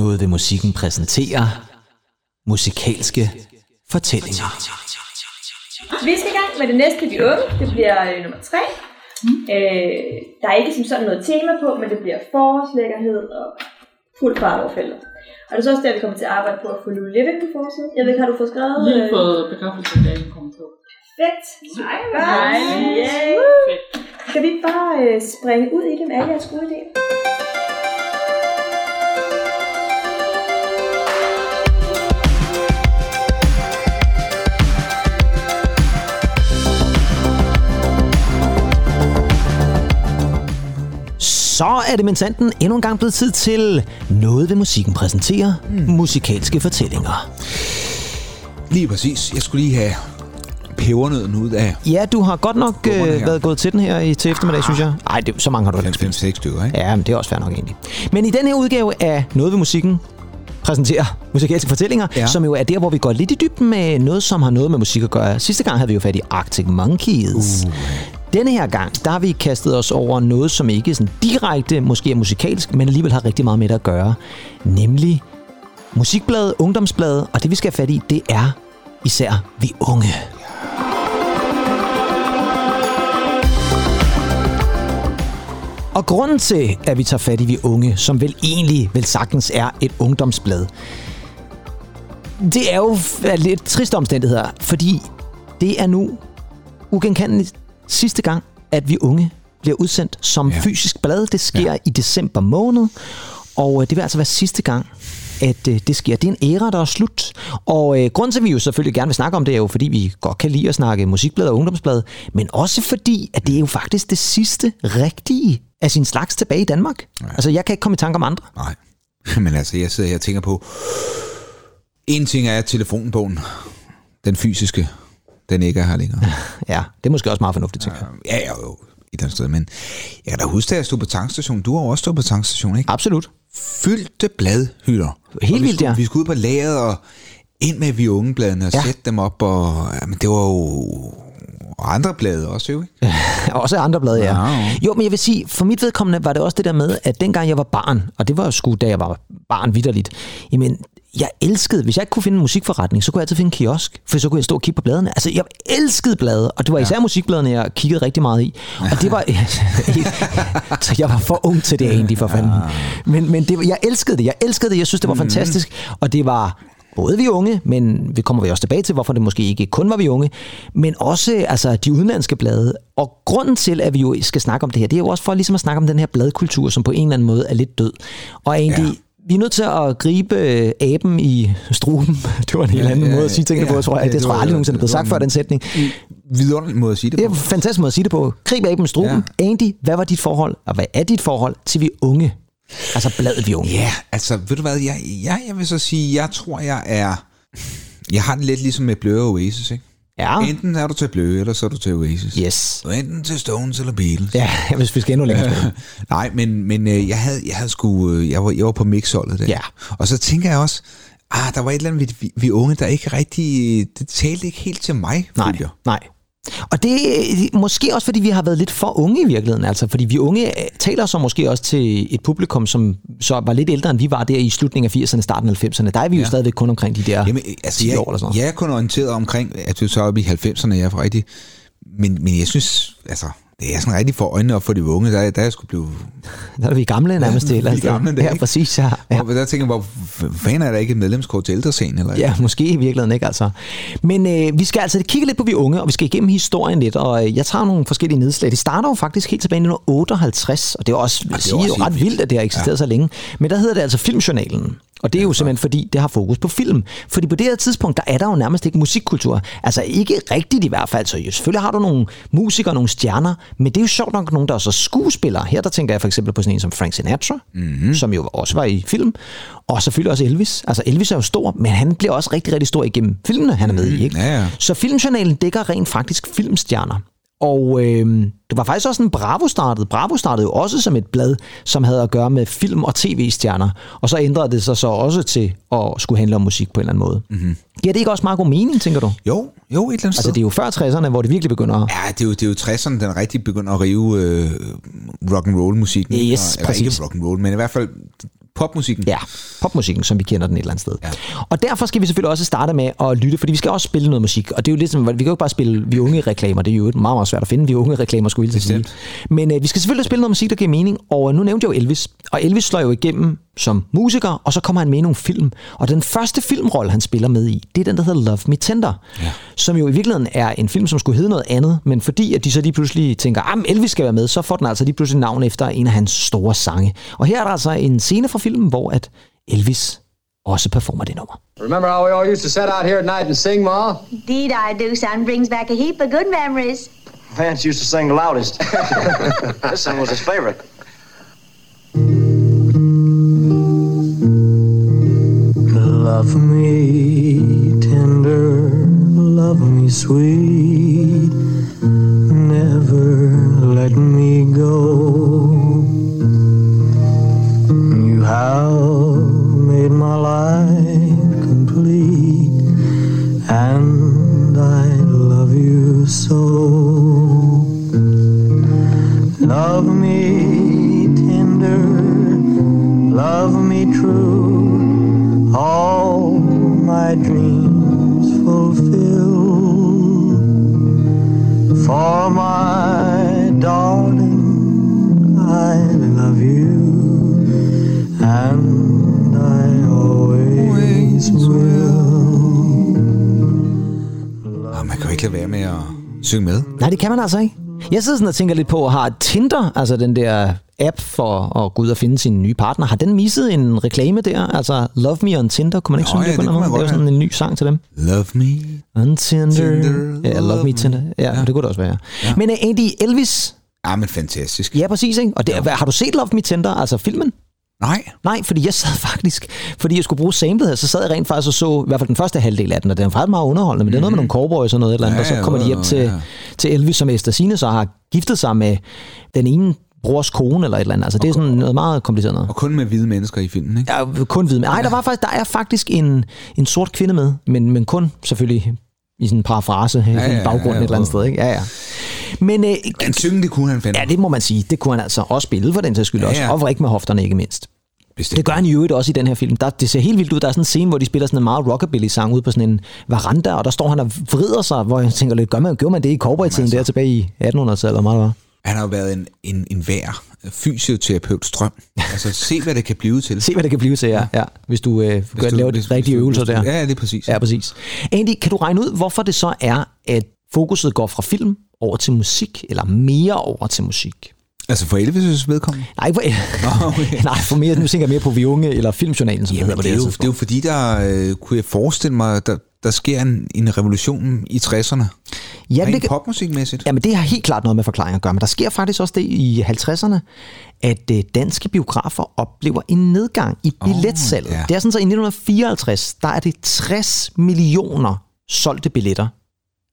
Noget ved musikken præsenterer musikalske fortællinger. Vi skal i gang med det næste, de unge. Det bliver øh, nummer tre. Mm. Øh, der er ikke som sådan noget tema på, men det bliver forårslækkerhed og fuld fart over feltet. Og det er så også der, vi kommer til at arbejde på at få Lulu Levitt på forsiden. Jeg ved ikke, har du fået skrevet? Lige øh, fået begravelsesdagen kommet på. Fedt. Nej, Nej. Yeah. Fedt. Skal vi ikke bare øh, springe ud i det med alle jeres gode idéer? Så er det mentanten endnu en gang blevet tid til Noget ved musikken præsenterer mm. musikalske fortællinger. Lige præcis. Jeg skulle lige have pebernøden ud af Ja, du har godt nok øh, været gået til den her i, til eftermiddag, synes jeg. Nej, det, så mange har du ikke spillet. 5-6 stykker, ikke? Ja, men det er også fair nok egentlig. Men i den her udgave af Noget ved musikken præsenterer musikalske fortællinger. Ja. som jo er der, hvor vi går lidt i dybden med noget, som har noget med musik at gøre. Sidste gang havde vi jo fat i Arctic Monkeys. Uh. Denne her gang, der har vi kastet os over noget, som ikke sådan direkte måske er musikalsk, men alligevel har rigtig meget med det at gøre. Nemlig musikbladet, ungdomsbladet, og det vi skal have fat i, det er især vi unge. Og grunden til, at vi tager fat i vi unge, som vel egentlig vel sagtens er et ungdomsblad, det er jo lidt triste omstændigheder, fordi det er nu ugenkendeligt sidste gang, at vi unge bliver udsendt som ja. Fysisk blad. Det sker ja. i december måned, og øh, det vil altså være sidste gang, at øh, det sker. Det er en æra, der er slut. Og øh, grunden til, at vi jo selvfølgelig gerne vil snakke om det, er jo, fordi vi godt kan lide at snakke musikblad og ungdomsblad, men også fordi, at det er jo faktisk det sidste rigtige af sin slags tilbage i Danmark. Ja. Altså, jeg kan ikke komme i tanke om andre. Nej. Men altså, jeg sidder her og tænker på... En ting er telefonbogen. Den fysiske. Den ikke er her længere. Ja, det er måske også meget fornuftigt, tænker jeg. Ja, ja, jo. Et eller andet sted. Men jeg kan da huske, da jeg stod på tankstationen. Du har også stået på tankstationen, ikke? Absolut. Fyldte bladhylder. Helt vi vildt, skulle, ja. Vi skulle ud på lageret og ind med vi unge bladene og Ja. ja. sætte dem op. Og, jamen, det var jo... Og andre blade også, jo, ikke? Også andre blade, ja. Ja. Jo, men jeg vil sige, for mit vedkommende var det også det der med, at dengang jeg var barn, og det var jo sgu, da jeg var barn vidderligt, jamen, jeg elskede, hvis jeg ikke kunne finde en musikforretning, så kunne jeg altid finde en kiosk, for så kunne jeg stå og kigge på bladene. Altså, jeg elskede blade, og det var især ja. musikbladene, jeg kiggede rigtig meget i. Og det var... så jeg var for ung til det egentlig, for fanden. Men, men det, var- jeg elskede det, jeg elskede det, jeg synes, det var fantastisk, og det var både vi unge, men vi kommer vi også tilbage til, hvorfor det måske ikke kun var vi unge, men også altså, de udenlandske blade. Og grunden til, at vi jo skal snakke om det her, det er jo også for ligesom at snakke om den her bladkultur, som på en eller anden måde er lidt død. Og egentlig, ja. Vi er nødt til at gribe øh, aben i struben. Det var en helt Ja, anden ja, måde at sige tingene ja, på, tror jeg. ja, Det, det tror jeg aldrig nogensinde er blevet sagt før, en- den sætning. Vidunderlig måde at sige det Det er på. en fantastisk måde at sige det på. Grib aben i struben. Ja. Andy, hvad var dit forhold, og hvad er dit forhold til vi unge? Altså bladet vi unge. Ja, altså, ved du hvad, jeg, jeg, jeg vil så sige, jeg tror, jeg er... Jeg har det lidt ligesom med Blur Oasis, ikke? Ja. Enten er du til Blur, eller så er du til Oasis. Yes. Du er enten til Stones eller Beatles. Ja, hvis vi skal endnu længere tilbage. Nej, men, men øh, jeg havde, jeg havde sgu, øh, jeg var, jeg var på mixholdet der. Ja. Og så tænker jeg også, ah, der var et eller andet, vi, vi unge, der ikke rigtig, det talte ikke helt til mig, Nej, nej. Og det er måske også, fordi vi har været lidt for unge i virkeligheden. Altså, fordi vi unge øh, taler så måske også til et publikum, som så var lidt ældre, end vi var der i slutningen af 80'erne, starten af 90'erne. Der er vi jo Ja. stadigvæk kun omkring de der Jamen, altså, 10 jeg, år eller sådan noget. jeg er kun orienteret omkring, at du så er oppe i 90'erne, jeg er for rigtig, men, men jeg synes, altså, det er sådan rigtig for øjnene op for de unge, der, der er jeg skulle blive... Der er vi gamle nærmest til. vi er gamle der, Ja, præcis. Ja. ja. Ja. Der tænker jeg, hvor fanden er der ikke et medlemskort til ældrescenen? Eller? Ja, måske i virkeligheden ikke altså. Men øh, vi skal altså kigge lidt på vi unge, og vi skal igennem historien lidt, og øh, jeg tager nogle forskellige nedslag. Det starter jo faktisk helt tilbage i 1958, og det er også, vil det er sige, også ret vildt, at det har eksisteret ja. så længe. Men der hedder det altså Filmjournalen. Og det er jo simpelthen fordi, det har fokus på film. Fordi på det her tidspunkt, der er der jo nærmest ikke musikkultur. Altså ikke rigtigt i hvert fald. Så selvfølgelig har du nogle musikere, nogle stjerner, men det er jo sjovt nok nogen, der er så skuespillere. Her der tænker jeg for eksempel på sådan en som Frank Sinatra, mm-hmm. som jo også var i film. Og selvfølgelig også Elvis. Altså Elvis er jo stor, men han bliver også rigtig, rigtig stor igennem filmene, han er med i. Ikke? Ja, ja. Så Filmjournalen dækker rent faktisk filmstjerner. Og øh, det var faktisk også en Bravo startede. Bravo startede jo også som et blad, som havde at gøre med film- og tv-stjerner. Og så ændrede det sig så også til at skulle handle om musik på en eller anden måde. Mm-hmm. Giver det ikke også meget god mening, tænker du? Jo, jo, et eller andet Altså sted. det er jo før 60'erne, hvor det virkelig begynder at... Ja, det er jo, det er jo 60'erne, den rigtig begynder at rive øh, rock and roll musikken. Yes, eller præcis. ikke rock and roll, men i hvert fald popmusikken. Ja, popmusikken, som vi kender den et eller andet sted. Ja. Og derfor skal vi selvfølgelig også starte med at lytte, fordi vi skal også spille noget musik. Og det er jo lidt som, vi kan jo ikke bare spille vi unge reklamer, det er jo meget, meget svært at finde vi unge reklamer, skulle hilse sige. Men øh, vi skal selvfølgelig spille noget musik, der giver mening, og nu nævnte jeg jo Elvis. Og Elvis slår jo igennem som musiker, og så kommer han med i nogle film. Og den første filmrolle, han spiller med i, det er den, der hedder Love Me Tender. Ja. Som jo i virkeligheden er en film, som skulle hedde noget andet, men fordi at de så lige pludselig tænker, at Elvis skal være med, så får den altså lige pludselig navn efter en af hans store sange. Og her er der altså en scene fra filmen, hvor at Elvis også performer det nummer. Remember how we all used to sit out here at night and sing, Ma? Indeed, I do, son. Brings back a heap of good memories. Vance used to sing the loudest. this song was his favorite. Love me tender, love me sweet, never let me go. You have made my life synge med. Nej, det kan man altså ikke. Jeg sidder sådan og tænker lidt på, har Tinder, altså den der app for at gå ud og finde sin nye partner, har den misset en reklame der? Altså Love Me on Tinder, kunne man ikke Nå, synge ja, det på noget? Det er sådan en ny sang til dem. Love me. On Tinder. Tinder, ja, Love love Me me. Tinder. Ja, Ja. det kunne det også være. Ja. Men uh, Andy, Elvis, Ja, men fantastisk. ja præcis, ikke? Og det, ja. har du set Love Me Tinder, altså filmen? Nej. Nej, fordi jeg sad faktisk, fordi jeg skulle bruge samlet her, så sad jeg rent faktisk og så, i hvert fald den første halvdel af den, og den er faktisk meget underholdende, men det er noget med nogle cowboys og noget et eller andet, Mhm. Ja, og så kommer de hjem ja, til, ja. til Elvis, som Esther Sine så har giftet sig med den ene brors kone eller et eller andet. Altså, det er sådan noget meget kompliceret noget. Og kun med hvide mennesker i filmen, ikke? Ja, kun hvid. Nej, der, var faktisk, der er faktisk en, en sort kvinde med, men, men kun selvfølgelig i sådan en parafrase ja, ja, i ja, baggrunden ja, et eller andet ja. sted. Ikke? Ja, ja. Men øh, Men synge, det kunne han fandme. ja, det må man sige. Det kunne han altså også spille for den sags skyld Ja, også. ja. Og vrikke med hofterne ikke mindst. Bestemt. Det gør han i øvrigt også i den her film. Der, det ser helt vildt ud. Der er sådan en scene, hvor de spiller sådan en meget rockabilly-sang ude på sådan en veranda, og der står han og vrider sig, hvor jeg tænker lidt, gør man, gjorde man det i cowboy-tiden der tilbage i 1800-tallet, eller meget var? Han har jo været en, en, en vær fysioterapeut strøm. Altså, se hvad det kan blive til. Se, hvad det kan blive til, ja. ja hvis du øh, Hvis du- laver de rigtige øvelser du- der. Ja, det er præcis. Ja, præcis. Andy, kan du regne ud, hvorfor det så er, at fokuset går fra film over til musik, eller mere over til musik? Altså for Elvis' vedkommende? Nej, for, Nå, okay. nej, for mere, nu tænker jeg mere på Vi Unge, eller Filmjournalen, som Jamen, det det, hedder er på jo, det, det er jo fordi, der øh, kunne jeg forestille mig, der, der sker en, en revolution i 60'erne. Ja, Rent det, popmusikmæssigt. Jamen, det har helt klart noget med forklaring at gøre, men der sker faktisk også det i 50'erne, at øh, danske biografer oplever en nedgang i billetsalget. ja. Oh, Det er sådan så i 1954, der er det 60 millioner solgte billetter.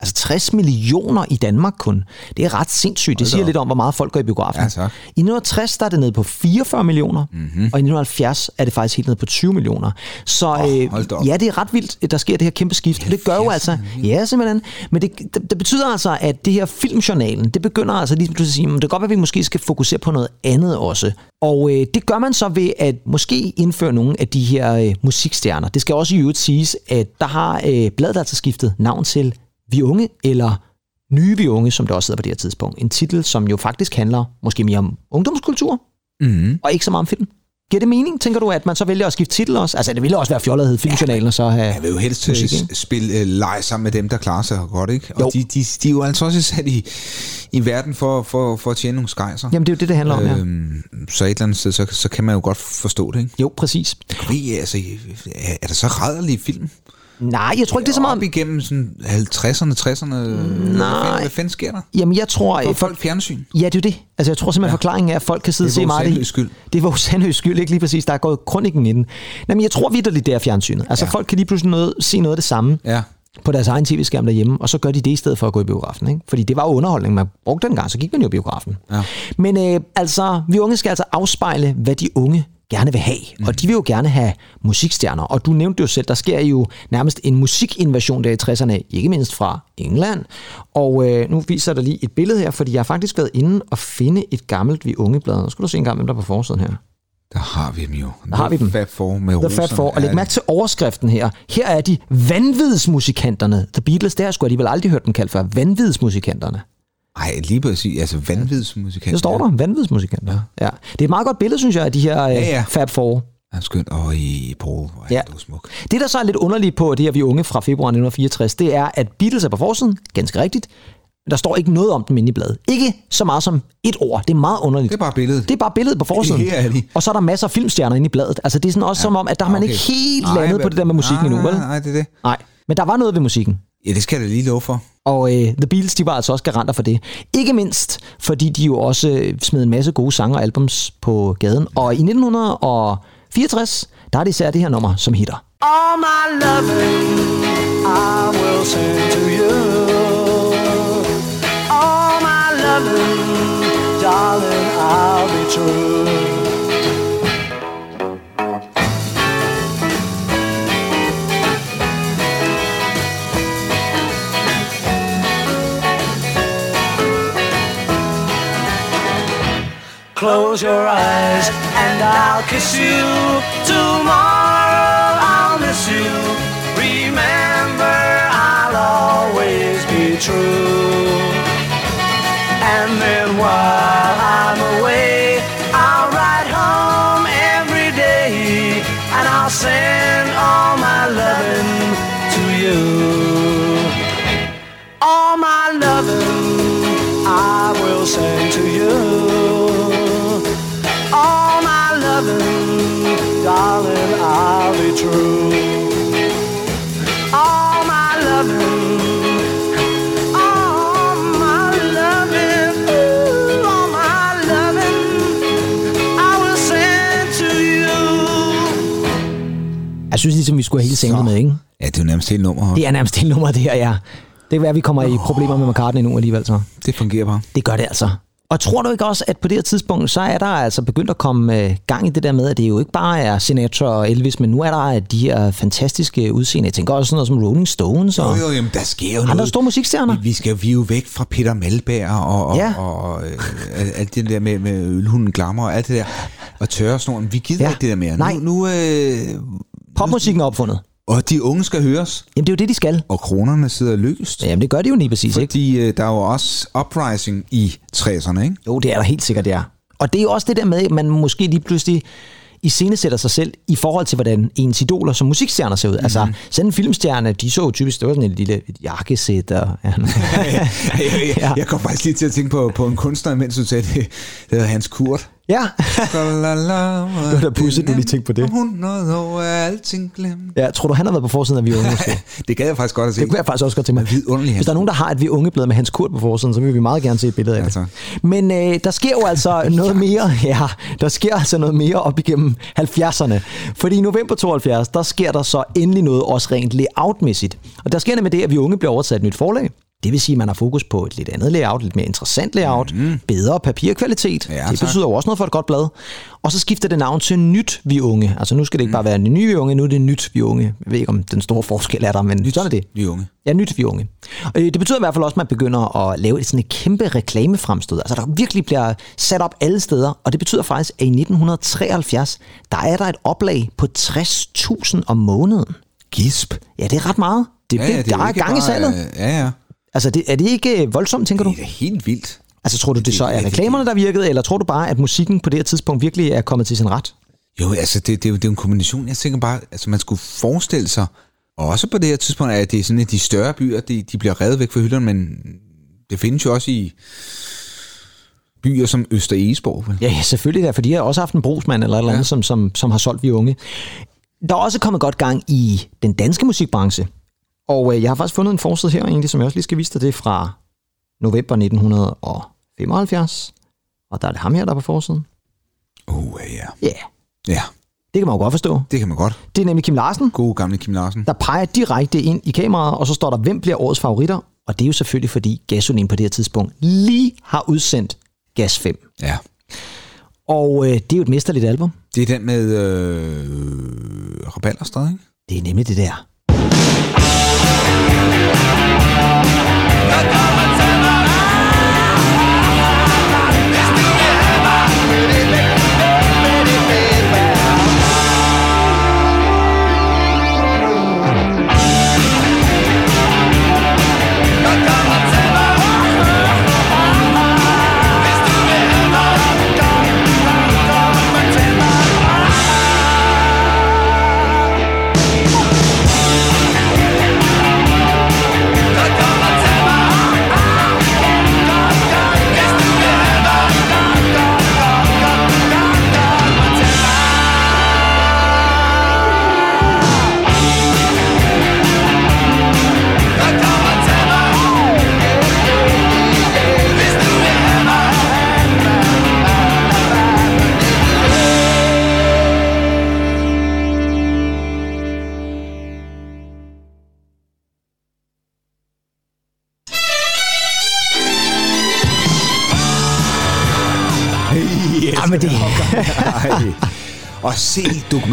Altså 60 millioner i Danmark kun. Det er ret sindssygt. Det siger lidt om, hvor meget folk går i biografen. Ja, tak. I 1960 der er det nede på 44 millioner, Mhm. mm-hmm. og i 1970 er det faktisk helt nede på 20 millioner. Så da øh, ja, det er ret vildt, der sker det her kæmpe skift. Og det gør jo altså, ja simpelthen, men det, det, det betyder altså, at det her filmjournalen, det begynder altså lige pludselig at sige, "Men det kan godt være, at vi måske skal fokusere på noget andet også. Og øh, det gør man så ved at måske indføre nogle af de her øh, musikstjerner. Det skal også i øvrigt siges, at der har øh, bladet altså skiftet navn til Vi Unge, eller Nye Vi Unge, som det også hedder på det her tidspunkt. En titel, som jo faktisk handler måske mere om ungdomskultur, Mm-hmm. og ikke så meget om film. Giver det mening, tænker du, at man så vælger at skifte titel også? Altså, det ville også være fjollet at hedde Filmjournalen, og så have... Jeg vil jo helst musik, ikke? spille uh, leg sammen med dem, der klarer sig godt, ikke? Og Jo. de, de, de er jo altså også sat i, i verden for, for, for at tjene nogle skejser. Jamen, det er jo det, det handler om, ja. Øhm, så et eller andet sted, så, så kan man jo godt forstå det, ikke? Jo, præcis. Ved, altså, er, er der så rædderlige film? Nej, jeg tror ikke, det er så meget... Op igennem sådan 50'erne, 60'erne? Hvad, fanden, hvad fanden sker der? Jamen, jeg tror... Får folk fjernsyn? Ja, det er det. Altså, jeg tror simpelthen, ja. forklaringen er, at folk kan sidde og Det er se meget af vores skyld. Det var Sandhøjs skyld, ikke lige præcis. Der er gået kronikken i den. Jamen, jeg tror vidderligt, det er fjernsynet. Altså. Ja. folk kan lige pludselig noget, se noget af det samme Ja. på deres egen tv-skærm derhjemme, og så gør de det i stedet for at gå i biografen. Ikke? Fordi det var jo underholdning, man brugte dengang, så gik man jo i biografen. Ja. Men øh, altså, vi unge skal altså afspejle, hvad de unge gerne vil have. Mm. Og de vil jo gerne have musikstjerner. Og du nævnte jo selv, der sker jo nærmest en musikinvasion der i 60'erne, ikke mindst fra England. Og øh, nu viser dig lige et billede her, fordi jeg har faktisk været inde og finde et gammelt Vi Unge-blad. Nu skal du se en gang, hvem der er på forsiden her. Der har vi dem jo. Der har vi dem. Fab Four med The roserne. Four. Og læg mærke til overskriften her. Her er de vanvidsmusikanterne. The Beatles, der har jeg sgu alligevel aldrig hørt dem kaldt før. Vanvidsmusikanterne. Ej, lige præcis. Altså vanvidsmusikant. Det står der. Vanvidsmusikanter. Ja. Det er et meget godt billede, synes jeg, af de her ja, Ja, ja. ja. Fab Four. Ja, skønt. Åh, i Paul, hvor er Ja. du smuk. Det, der så er lidt underligt på det her Vi Unge fra februar 1964, det er, at Beatles er på forsiden, ganske rigtigt, men der står ikke noget om dem inde i bladet. Ikke så meget som et ord. Det er meget underligt. Det er bare billedet. Det er bare billedet på forsiden. Her er. Og så er der masser af filmstjerner inde i bladet. Altså det er sådan også ja. som om, at der har man Okay. ikke helt Nej, landet hvad- på det der med musikken nej, endnu, vel? Nej, nej, det er det. Nej. Men der var noget ved musikken. Ja, det skal jeg da lige love for. Og øh, The Beatles, de var altså også garanter for det. Ikke mindst, fordi de jo også øh, smed en masse gode sange og albums på gaden. Og i 1964, der er det især det her nummer, som hitter. All my loving I will send to you. All my loving, darling, I'll be true. Close your eyes and I'll kiss you. Tomorrow I'll miss you. Remember, I'll always be true. And then while synes ligesom, vi skulle have hele singlet med, ikke? Ja, det er jo nærmest helt nummer. Det er nærmest hele nummeret, det her, ja. Det kan være, at vi kommer i problemer med McCartney nu alligevel, så. Det fungerer bare. Det gør det altså. Og tror du ikke også, at på det her tidspunkt, så er der altså begyndt at komme øh, gang i det der med, at det jo ikke bare er Sinatra og Elvis, men nu er der de her fantastiske udseende. Jeg tænker også sådan noget som Rolling Stones og Jo, jo, jamen, der sker jo andre store musikstjerner. Vi, vi skal vi er jo væk fra Peter Malberg og, og, Ja. og øh, alt- det der med, med ølhunden glammer og alt det der. Og tørresnoren. Vi gider ja. ikke det der mere. Nej. Nu, nu, øh, Popmusikken er opfundet. og de unge skal høres. Jamen, det er jo det, de skal. Og kronerne sidder løst. Jamen, det gør de jo lige præcis, ikke? Fordi øh, der er jo også uprising i 60'erne, ikke? Jo, det er der helt sikkert, det er. Og det er jo også det der med, at man måske lige pludselig i sætter sig selv i forhold til, hvordan ens idoler som musikstjerner ser ud. Mm-hmm. Altså, sådan en filmstjerne, de så jo typisk, det var sådan et lille jakkesæt. Og, ja, jeg, jeg, jeg kom faktisk lige til at tænke på, på en kunstner, mens du sagde det. Det hedder Hans Kurt. Ja. det var da pudsigt, du lige tænkte på det. 100 år er alting glemt. ja, tror du, han har været på forsiden af Vi Unge? Det gad jeg faktisk godt at se. Det kunne jeg faktisk også godt tænke mig. Vidunderlig Hvis der er nogen, der har et Vi er Unge blad med Hans Kurt på forsiden, så vil vi meget gerne se et billede af det. Men øh, der sker jo altså noget mere, ja, der sker altså noget mere op igennem 70'erne. Fordi i november 72, der sker der så endelig noget også rent layoutmæssigt. Og der sker det med det, at Vi Unge bliver overtaget af et nyt forlag. Det vil sige, at man har fokus på et lidt andet layout, lidt mere interessant layout, mm. bedre papirkvalitet. Ja, det tak. betyder jo også noget for et godt blad. Og så skifter det navn til Nyt Vi Unge. Altså nu skal det ikke bare være en ny Vi Unge, nu er det Nyt Vi Unge. Jeg ved ikke, om den store forskel er der, men Nyt. sådan er det. Vi unge. Ja, nyt vi unge. Og øh, det betyder i hvert fald også, at man begynder at lave et sådan et kæmpe reklamefremstød. Altså der virkelig bliver sat op alle steder. Og det betyder faktisk, at i 1973, der er der et oplag på 60.000 om måneden. Gisp. Ja, det er ret meget. Det, ja, det, er der er gang i bare, salget. øh, Ja, ja. Altså, det, er det ikke øh, voldsomt, tænker du? Det er helt vildt. Altså, tror du, det så det- er det- reklamerne, der virkede, eller tror du bare, at musikken på det her tidspunkt virkelig er kommet til sin ret? Jo, altså, det, det, er det er jo en kombination. Jeg tænker bare, altså, man skulle forestille sig, og også på det her tidspunkt, at det er sådan, at de større byer, de, de bliver revet væk fra hylderne, men det findes jo også i byer som Øster Egesborg. Vel? Ja, ja, selvfølgelig da, for de har også haft en brugsmand eller et eller andet, ja. som, som, som har solgt vi unge. Der er også kommet godt gang i den danske musikbranche. Og øh, jeg har faktisk fundet en forside her, egentlig, som jeg også lige skal vise dig. Det er fra november 1975. Og der er det ham her, der er på forsiden. Uh, ja. Ja, yeah, Ja, det kan man jo godt forstå. det kan man godt. Det er nemlig Kim Larsen, God gamle Kim Larsen. der peger direkte ind i kameraet, og så står der, hvem bliver årets favoritter? Og det er jo selvfølgelig, fordi Gasolin på det her tidspunkt lige har udsendt Gas 5. Ja. Og øh, det er jo et mesterligt album. Det er den med øh, Rabalderstad, ikke? Det er nemlig det der. Men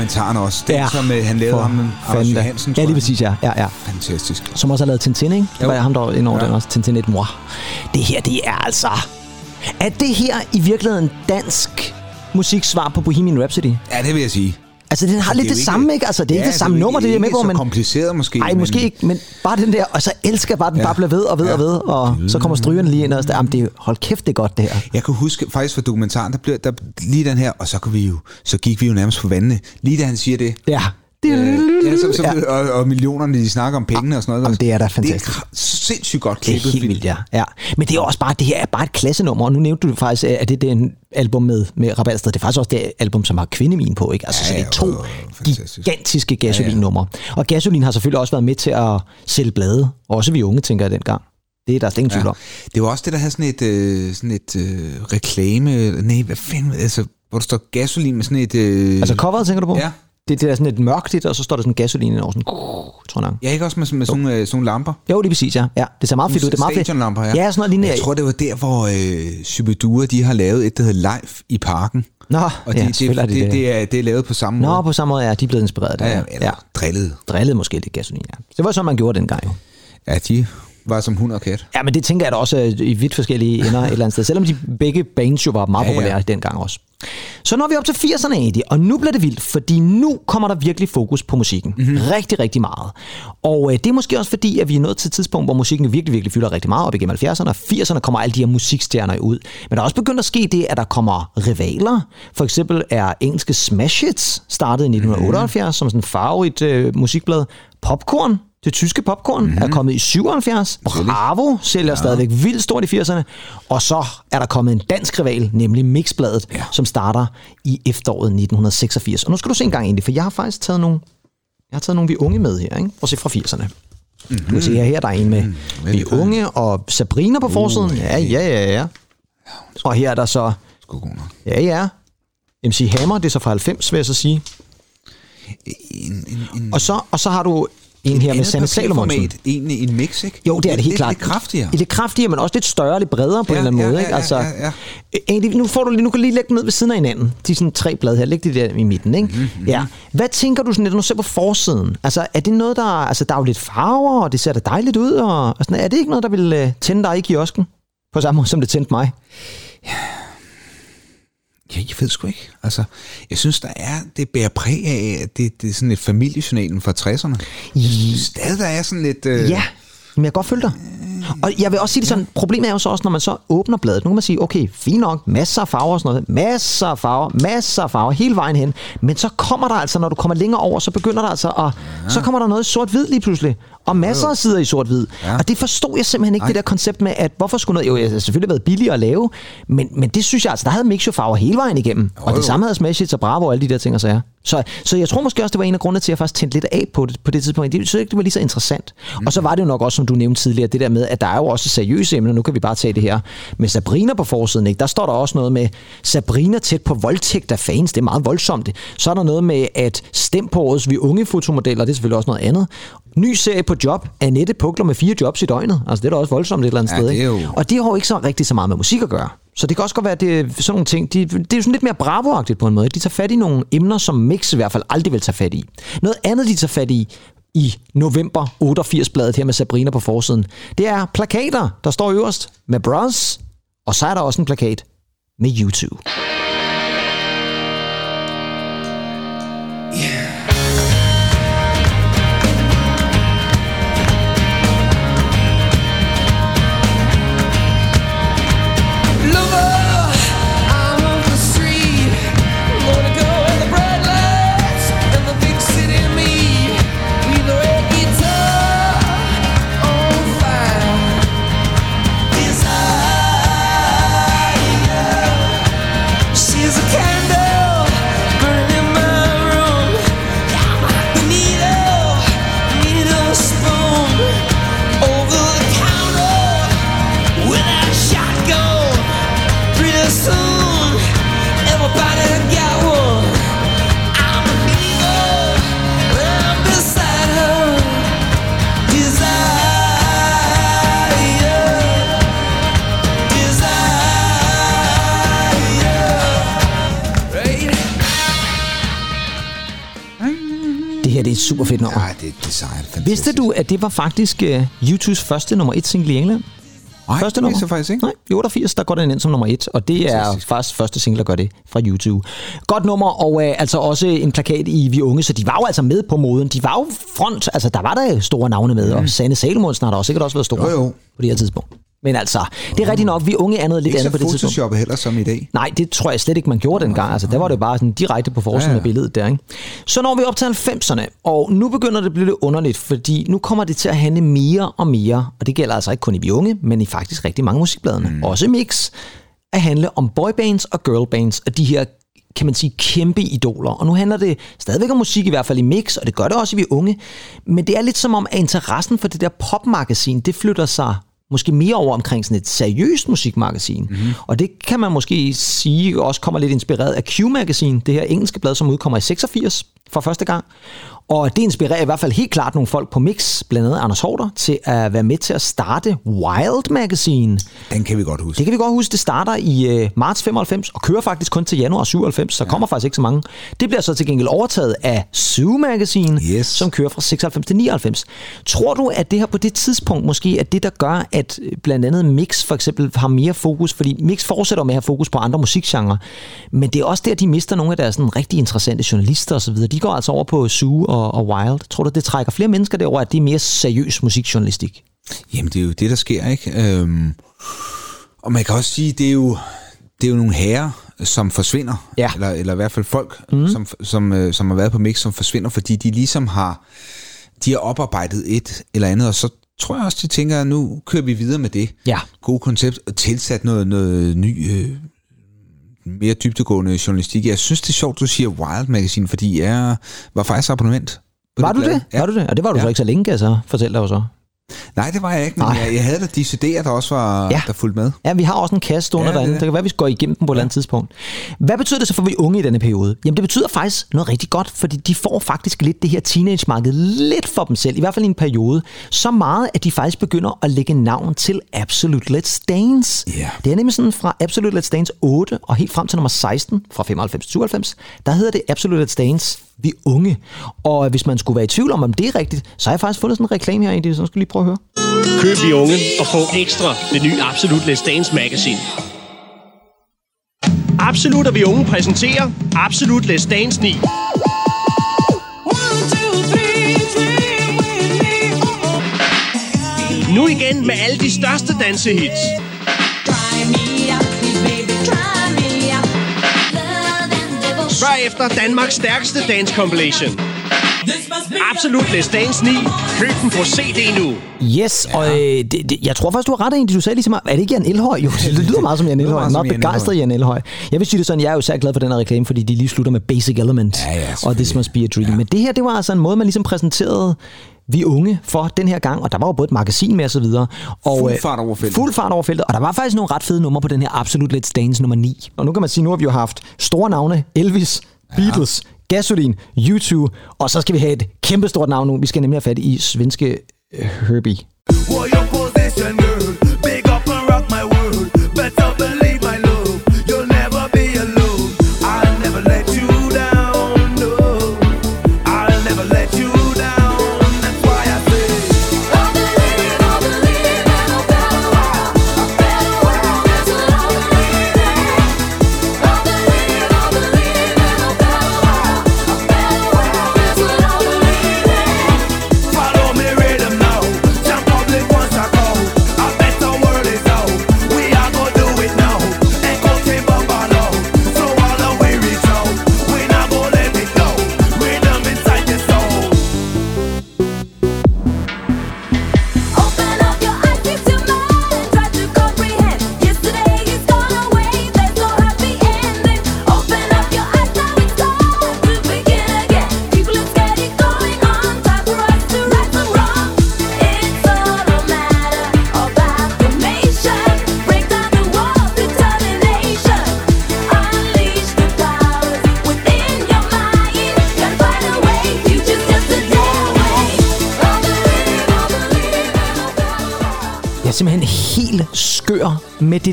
dokumentaren også. Den, ja, som uh, han lavede ham, Anders fanden da. Johansen, Ja, lige præcis, ja. ja, ja. Fantastisk. Som også har lavet Tintin, ikke? Jo. var ham, der inde over Ja. den også. Tintin et mor. Det her, det er altså... Er det her i virkeligheden dansk musiksvar på Bohemian Rhapsody? Ja, det vil jeg sige. Altså, den har Det lidt jo det samme, ikke? Altså, det er ikke det samme nummer, det er med men... men... så kompliceret måske. Nej, men- måske ikke, men bare den der, og så elsker jeg bare, den Ja. bare bliver ved og ved Ja. og ved, og så kommer strygerne lige ind og så, jamen, det hold kæft, det er godt, det her. Jeg kan huske faktisk fra dokumentaren, der blev der, lige den her, og så, kan vi jo, så gik vi jo nærmest på vandene. Lige da han siger det. Ja. Øh, ja, så, så, Ja. og, og millionerne, de snakker om pengene og sådan noget. Jamen, det er da fantastisk. Det er sindssygt godt Det er klippet. helt vildt, ja. ja. Men det er også bare, det her er bare et klassenummer, og nu nævnte du faktisk, at det, det er en album med, med Rabalsted. Det er faktisk også det album, som har kvindemin på, ikke? Altså, Ja, så det er ja, to fantastisk. gigantiske gasolin-numre. Og gasolin har selvfølgelig også været med til at sælge blade, også vi unge, tænker jeg dengang. Det er der slet ingen tvivl om. Det var også det, der havde sådan et, øh, sådan et øh, reklame... Nej, hvad fanden... Altså, hvor der står gasolin med sådan et... Øh, Altså coveret, tænker du på? Ja. Det, det er sådan et mørkt, og så står der sådan gasolin over sådan, tror jeg. Ja, ikke også med, sådan- med sådan, øh, sådan nogle lamper? Jo, det er præcis, ja. ja. Det ser meget fedt ud. Det er meget fedt. Stadionlamper, ja. Ja, sådan noget lignende. Jeg tror, det var der, hvor øh, Shubidua, de har lavet et, der hedder Live i Parken. Nå, Og ja, det, det, det, det, det, er, det er lavet på samme Nå, måde. på samme måde, ja, de er blevet inspireret. Der, ja, ja, eller ja. drillet. Drillet måske lidt gasolin, ja. Det var sådan, man gjorde dengang jo. Ja, de var som hund og kat. Ja, men det tænker jeg da også i vidt forskellige ender et eller andet sted. Selvom de begge bands jo var meget Ja, ja, ja. populære dengang også. Så når vi op til 80'erne, Andy, og nu bliver det vildt, fordi nu kommer der virkelig fokus på musikken. Mhm. Mm-hmm. Rigtig, rigtig meget. Og øh, det er måske også fordi, at vi er nået til et tidspunkt, hvor musikken virkelig, virkelig fylder rigtig meget op igennem 70'erne, og 80'erne kommer alle de her musikstjerner ud. Men der er også begyndt at ske det, at der kommer rivaler. For eksempel er engelske Smash Hits startet i 1978 mm-hmm. som sådan en favorit øh, musikblad. Popcorn, det tyske popcorn, mm-hmm. er kommet i 77. Bravo sælger ja. stadigvæk vildt stort i 80'erne. Og så er der kommet en dansk rival, nemlig Mixbladet, ja. som starter i efteråret 1986. Og nu skal du se en gang egentlig, for jeg har faktisk taget nogle, jeg har taget nogle vi unge med her. Ikke? At se fra 80'erne. Mm-hmm. Du kan se her, her der er en med mm, vi unge og Sabrina på forsiden. Uh, ja, ja, ja, ja. Og her er der så, Sgu god nok. ja, ja, MC Hammer, det er så fra 90, vil jeg så sige. En, en, en, Og så, og så har du en her med Sanne Salomonsen. Egentlig en mix, ikke? Jo, det er det helt lidt, klart. Lidt kraftigere. Lidt kraftigere, men også lidt større, lidt bredere på Ja, en eller anden ja, måde. ja, ikke? ja, Altså, ja, ja. Egentlig, nu, får du, lige- nu kan du lige lægge dem ned ved siden af hinanden. De sådan tre blade her. Læg de der i midten. Ikke? Mhm, Mm-hmm. Ja. Hvad tænker du sådan, når du ser på forsiden? Altså, er det noget, der... Altså, der er jo lidt farver, og det ser da dejligt ud. Og, og sådan, er det ikke noget, der vil øh, tænde dig i kiosken? På samme måde, som det tændte mig. Ja, jeg ved sgu ikke. Altså, jeg synes, der er, det bærer præg af, at det, det er sådan et familiejournalen fra 60'erne. I, Stadig der er sådan lidt... Øh, Ja, men jeg kan godt følge dig. Og jeg vil også sige det sådan, problemet er jo så også, når man så åbner bladet. Nu kan man sige, okay, fint nok, masser af farver og sådan noget. Masser af farver, masser af farver, hele vejen hen. Men så kommer der altså, når du kommer længere over, så begynder der altså at... Ja. Så kommer der noget sort-hvid lige pludselig. Og masser af sider i sort-hvid. Ja. Og det forstod jeg simpelthen ikke, Ej. det der koncept med, at hvorfor skulle noget... Jo, det har selvfølgelig været billigere at lave, men, men det synes jeg altså, der havde Mix jo farver hele vejen igennem. Jo, og det jo. samme havde Smash og Bravo og alle de der ting og sager. Så, så jeg tror måske også, det var en af grundene til, at jeg faktisk tændte lidt af på det, på det tidspunkt. Det synes ikke, det var lige så interessant. Mm. Og så var det jo nok også, som du nævnte tidligere, det der med, at der er jo også seriøse emner. Nu kan vi bare tage det her med Sabrina på forsiden. Ikke? Der står der også noget med Sabrina tæt på voldtægt af fans. Det er meget voldsomt. Så er der noget med, at stem på årets vi unge fotomodeller. Det er selvfølgelig også noget andet. Ny serie på job. Annette pukler med fire jobs i døgnet. Altså det er da også voldsomt et eller andet Ja, sted. Ikke? jo- Og det har jo ikke så rigtig så meget med musik at gøre. Så det kan også godt være, at det er sådan nogle ting, de, det er jo sådan lidt mere bravoagtigt på en måde. De tager fat i nogle emner, som Mix i hvert fald aldrig vil tage fat i. Noget andet, de tager fat i i november 88-bladet her med Sabrina på forsiden, det er plakater, der står øverst med Bros, og så er der også en plakat med YouTube. Super fedt nummer. Ja, det, det er sejt. Fantastisk. Vidste du, at det var faktisk uh, U2's første nummer et single i England? Nej, første det nummer? jeg faktisk ikke. Nej, i 88, der går den ind som nummer et, og det er faktisk første single, der gør det fra YouTube. Godt nummer, og øh, altså også en plakat i Vi Unge, så de var jo altså med på moden. De var jo front, altså der var der store navne med, mm. og Sanne Salomonsen har der også sikkert også været store Jo, jo. på det her tidspunkt. Men altså, det er rigtigt nok, Vi Unge er noget lidt Ikke andet på det tidspunkt. photoshoppet heller som i dag. Nej, det tror jeg slet ikke, man gjorde dengang. Altså, der var det bare sådan direkte på forsiden Ja, ja, ja. af billedet der, ikke? Så når vi op til 90'erne, og nu begynder det at blive lidt underligt, fordi nu kommer det til at handle mere og mere, og det gælder altså ikke kun i Vi Unge, men i faktisk rigtig mange musikbladene, mm. også mix, at handle om boybands og girlbands, og de her kan man sige, kæmpe idoler. Og nu handler det stadigvæk om musik, i hvert fald i mix, og det gør det også i Vi Unge. Men det er lidt som om, at interessen for det der popmagasin, det flytter sig måske mere over omkring sådan et seriøst musikmagasin. Mm-hmm. Og det kan man måske sige også kommer lidt inspireret af Q-magasin, det her engelske blad, som udkommer i 86 for første gang. Og det inspirerer i hvert fald helt klart nogle folk på Mix, blandt andet Anders Hårder, til at være med til at starte Wild Magazine. Den kan vi godt huske. Det kan vi godt huske, det starter i øh, marts 95 og kører faktisk kun til januar 97, så ja. kommer faktisk ikke så mange. Det bliver så til gengæld overtaget af Zoo Magazine, Yes. som kører fra 96 til 99. Tror du, at det her på det tidspunkt måske er det, der gør, at øh, blandt andet Mix for eksempel har mere fokus, fordi Mix fortsætter med at have fokus på andre musikgenre, men det er også der, de mister nogle af deres sådan, rigtig interessante journalister osv. De går altså over på Zoo og, og Wild. Tror du, det trækker flere mennesker derover, at det er mere seriøs musikjournalistik? Jamen, det er jo det, der sker, ikke? Øhm, og man kan også sige, det er jo, det er jo nogle herrer, som forsvinder. Ja. Eller, eller i hvert fald folk, mm. som, som, øh, som har været på Mix, som forsvinder, fordi de ligesom har, de har oparbejdet et eller andet, og så tror jeg også, de tænker, at nu kører vi videre med det. Ja. God koncept, og tilsat noget, noget ny, øh, mere dybtegående journalistik. Jeg synes, det er sjovt, du siger Wild Magazine, fordi jeg var faktisk abonnement. Var du det? Ja. Var du det? Og det var du Ja. så ikke så længe, kan jeg så fortælle dig jo så. Nej, det var jeg ikke, men Nej. jeg, jeg havde da de CD'er, der også var, Ja. ja. der fulgte med. Ja, vi har også en kasse stående Ja, ja, det derinde. det. Det kan være, vi går igennem dem på et eller andet tidspunkt. Hvad betyder det så for vi unge i denne periode? Jamen, det betyder faktisk noget rigtig godt, fordi de får faktisk lidt det her teenage-marked lidt for dem selv, i hvert fald i en periode. Så meget, at de faktisk begynder at lægge navn til Absolute Let's Dance. Ja. Det er nemlig sådan fra Absolute Let's Dance 8 og helt frem til nummer 16 fra 95 til 97, der hedder det Absolute Let's Dance Vi Unge. Og hvis man skulle være i tvivl om, om det er rigtigt, så har jeg faktisk fundet sådan en reklame her, Andy, så skal lige Prøv at høre. Køb i unge og få ekstra det nye Absolut Let's Dance magasin. Absolut og vi unge præsenterer Absolut Let's Dance 9. Nu igen med alle de største dansehits. Spørg efter Danmarks stærkeste dance compilation. Absolut Let's Dance 9. Køb den på CD nu. Yes, og øh, det, det, jeg tror faktisk, du har ret, egentlig. Du sagde ligesom, er det ikke Jan Elhøj? Jo, det lyder meget som Jan Elhøj. meget er meget Jan begejstret Jan Elhøj. Jeg vil sige det sådan, jeg er jo særlig glad for den her reklame, fordi de lige slutter med Basic Element. Ja, ja, og This Must Be a Dream. Ja. Men det her, det var altså en måde, man ligesom præsenterede vi unge for den her gang, og der var jo både et magasin med og så videre. Og, Fuld øh, fart over feltet. Fuld fart over feltet, og der var faktisk nogle ret fede numre på den her Absolut Let's Dance nummer 9. Og nu kan man sige, nu har vi jo haft store navne, Elvis, Beatles, Gasoline, U2, og så skal vi have et kæmpestort navn nu. Vi skal nemlig have fat i svenske øh, Herbie.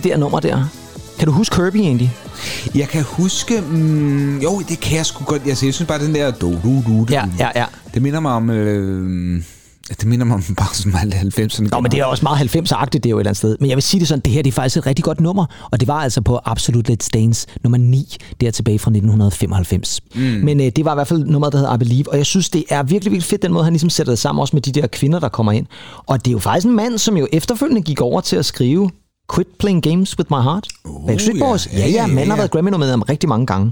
Det der nummer der. Kan du huske Herbie egentlig? Jeg kan huske... Mm, jo, det kan jeg sgu godt. Altså, jeg synes bare, den der... Du, du, du, du, Ja, ja, ja. Det minder mig om... Øh, det minder mig om bare sådan alle 90'erne. Nå, men det er også meget 90'er-agtigt, det er jo et eller andet sted. Men jeg vil sige det sådan, det her det er faktisk et rigtig godt nummer, og det var altså på Absolute Let's Dance nummer 9, der tilbage fra 1995. Mm. Men øh, det var i hvert fald nummeret, der hedder I Believe, og jeg synes, det er virkelig, virkelig fedt, den måde, han ligesom sætter det sammen, også med de der kvinder, der kommer ind. Og det er jo faktisk en mand, som jo efterfølgende gik over til at skrive Quit Playing Games With My Heart. Uh, Backstreet. Boys. Ja, Ja, ja, manden ja. har været Grammy-nomineret om rigtig mange gange.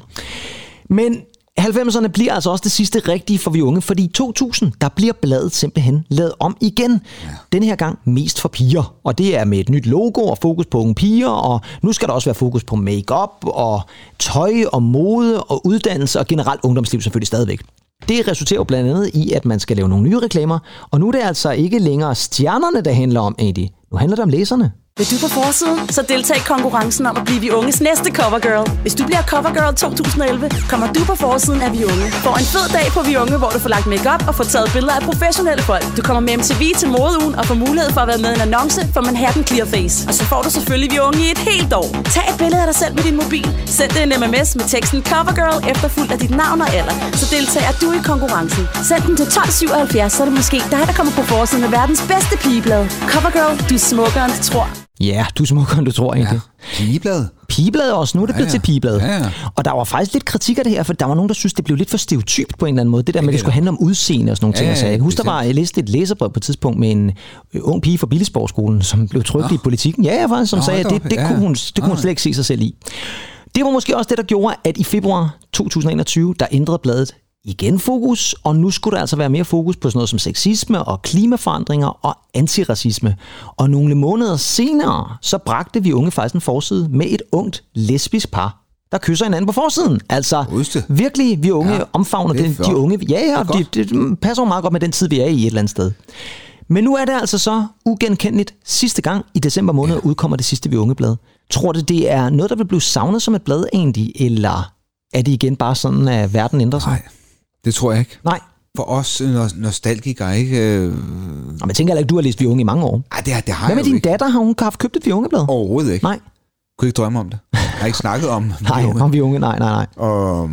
Men 90'erne bliver altså også det sidste rigtige for vi unge, fordi i 2000, der bliver bladet simpelthen lavet om igen. Ja. Den her gang mest for piger, og det er med et nyt logo og fokus på unge piger, og nu skal der også være fokus på makeup og tøj og mode og uddannelse og generelt ungdomsliv selvfølgelig stadigvæk. Det resulterer jo blandt andet i, at man skal lave nogle nye reklamer, og nu er det altså ikke længere stjernerne, der handler om, Andy. Nu handler det om læserne. Vil du på forsiden? Så deltag i konkurrencen om at blive Vi Unges næste covergirl. Hvis du bliver covergirl 2011, kommer du på forsiden af Vi Unge. Får en fed dag på Vi Unge, hvor du får lagt makeup og får taget billeder af professionelle folk. Du kommer med MTV til modeugen og får mulighed for at være med i en annonce for Manhattan Clear Face. Og så får du selvfølgelig Vi Unge i et helt år. Tag et billede af dig selv med din mobil. Send det en MMS med teksten covergirl efterfulgt af dit navn og alder. Så deltager du i konkurrencen. Send den til 1277, så er det måske dig, der kommer på forsiden af verdens bedste pigeblad. Covergirl, du er smukkere end du tror. Ja, du smukkere, end du tror egentlig. Ja. Pigeblad. Pigeblad også. Nu er det blevet ja. til pigeblad. Ja, ja. Og der var faktisk lidt kritik af det her, for der var nogen, der synes, det blev lidt for stereotypt på en eller anden måde. Det der med, at det skulle handle om udseende og sådan nogle ting. Ja, Ja, ja, ja, jeg kan huske, der var, jeg læste et læserbrev på et tidspunkt med en øh, ung pige fra Billigsportskolen, som blev trykt i politikken. Ja, ja, faktisk, som Nå, sagde, at det, det, Ja, kunne ja. hun, det kunne hun Nej. slet ikke se sig selv i. Det var måske også det, der gjorde, at i februar 2021, der ændrede bladet igen fokus, og nu skulle der altså være mere fokus på sådan noget som sexisme og klimaforandringer og antiracisme. Og nogle måneder senere, så bragte vi unge faktisk en forside med et ungt lesbisk par, der kysser hinanden på forsiden. Altså virkelig, vi unge Ja, omfavner det er den, de unge. Ja, ja, Det det, det, passer meget godt med den tid, vi er i et eller andet sted. Men nu er det altså så ugenkendeligt sidste gang i december måned ja. udkommer det sidste vi unge blad. Tror du, det er noget, der vil blive savnet som et blad egentlig, eller er det igen bare sådan, at verden ændrer sig? Nej, det tror jeg ikke. Nej. For os øh, nos- nostalgikere, ikke? Øh, Og man tænker ikke, du har læst Vi Unge i mange år. ej, det, det har Hvad med din ikke. datter? Har hun haft købt et Vi Unge-blad? Overhovedet ikke. Nej. Kunne ikke drømme om det. Jeg har ikke snakket om Nej, de unge. om Vi Unge, nej, nej, nej. Og,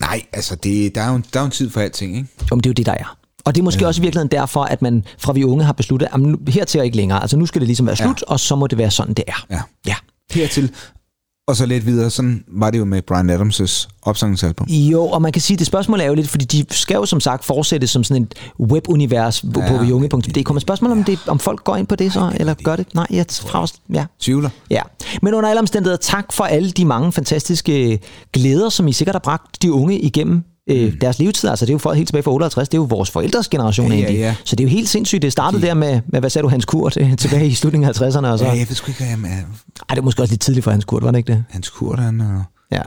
nej, altså, det, der, er jo, der er jo en tid for alting, ikke? Jo, men det er jo det, der er. Og det er måske ja. også i virkeligheden derfor, at man fra Vi Unge har besluttet, at hertil og ikke længere. Altså nu skal det ligesom være slut, ja. og så må det være sådan, det er. Ja. Ja. Hertil. Og så lidt videre, sådan var det jo med Brian Adams' opsangsalbum. Jo, og man kan sige, at det spørgsmål er jo lidt, fordi de skal jo som sagt fortsætte som sådan et webunivers ja, Ja, på viunge.dk. Men spørgsmålet om, det, om folk går ind på det så, eller gør det? Nej, jeg fra ja. Tvivler. Ja, men under alle omstændigheder, tak for alle de mange fantastiske glæder, som I sikkert har bragt de unge igennem øh, deres levetid. Altså det er jo folk helt tilbage fra 58, det er jo vores forældres generation Ja, ja, egentlig. ja. Så det er jo helt sindssygt. Det startede der med, med hvad sagde du, Hans Kurt, øh, tilbage i slutningen af 50'erne. Og så. Ja, Ej, jeg ved sgu ikke, hvad jeg med. det er måske også lidt tidligt for Hans Kurt, var det ikke det? Hans Kurt, han og... Ja.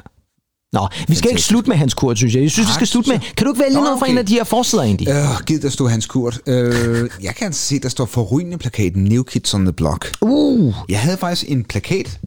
Nå, vi skal ikke slutte med Hans Kurt, synes jeg. Jeg synes, vi Nej, skal slutte med... Kan du ikke vælge Nå, noget fra okay. en af de her forsider egentlig? Øh, giv, der stod Hans Kurt. Øh, jeg kan se, der står forrygende plakaten New Kids on the Block. Uh, Jeg havde faktisk en plakat.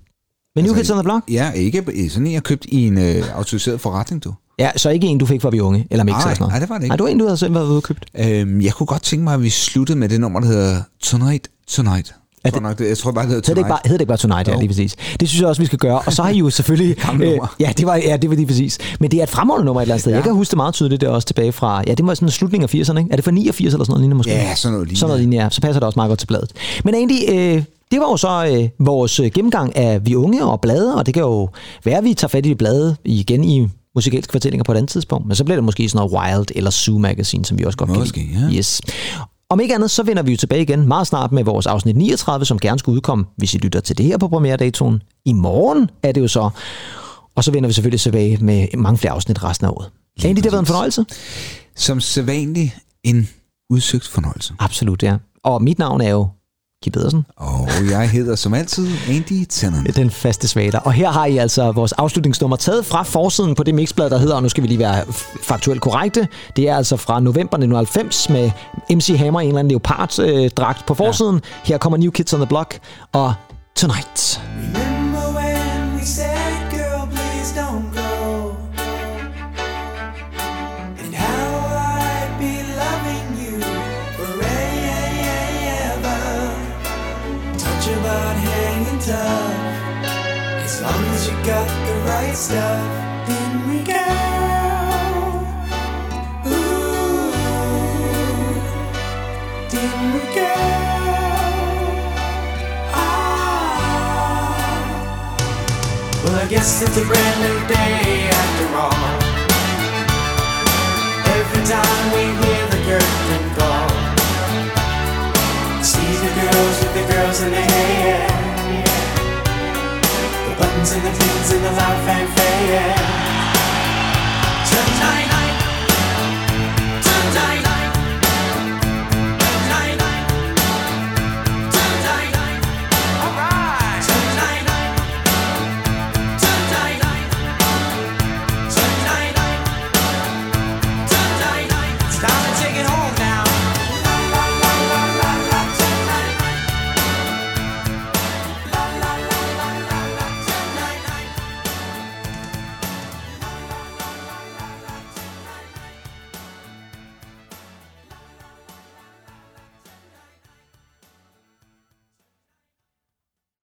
med New Kids on the Block? Ja, ikke sådan en, jeg købte i en øh, autoriseret forretning, du. Ja, så ikke en, du fik fra vi unge, eller Mix Nej, eller sådan noget. nej, det var det ikke. Nej, det var en, du havde selv været ude og købt. Øhm, jeg kunne godt tænke mig, at vi sluttede med det nummer, der hedder Tonight, Tonight. Er Jeg tror, nok, det, jeg tror bare, det hedder Hed det, ikke Tonight. bare, hed det ikke bare Tonight, ja, lige præcis. Det synes jeg også, vi skal gøre. Og så har I jo selvfølgelig... Nummer. ja, det var, ja, det var lige præcis. Men det er et fremragende nummer et eller andet sted. Ja. Jeg kan huske det meget tydeligt, det er også tilbage fra... Ja, det var sådan slutningen af 80'erne, ikke? Er det fra 89 eller sådan noget lignende måske? Ja, sådan noget lignende. Sådan noget lignende, ja. Så passer det også meget godt til bladet. Men egentlig, øh, det var jo så øh, vores øh, gennemgang af Vi Unge og blade, og det kan jo være, at vi tager fat i bladet igen i musikalske fortællinger på et andet tidspunkt. Men så bliver det måske sådan noget Wild eller Zoo Magazine, som vi også godt Måske, kan lide. ja. Yes. Om ikke andet, så vender vi jo tilbage igen meget snart med vores afsnit 39, som gerne skulle udkomme, hvis I lytter til det her på premieredatoen. I morgen er det jo så. Og så vender vi selvfølgelig tilbage med mange flere afsnit resten af året. Andy, det har været en fornøjelse. Som sædvanligt en udsøgt fornøjelse. Absolut, ja. Og mit navn er jo Kim Pedersen, Og jeg hedder som altid Andy Tennant. den faste svater. Og her har I altså vores afslutningsnummer taget fra forsiden på det mixblad, der hedder, og nu skal vi lige være faktuelt korrekte, det er altså fra november 1990 med MC Hammer, en eller anden leoparddragt på forsiden. Her kommer New Kids on the Block og Tonight. Remember when we said, Ah. guess it's a brand new day after all. Every time we hear the curtain call, with the girls and they. dreams and the dreams and the life and fame. Tonight.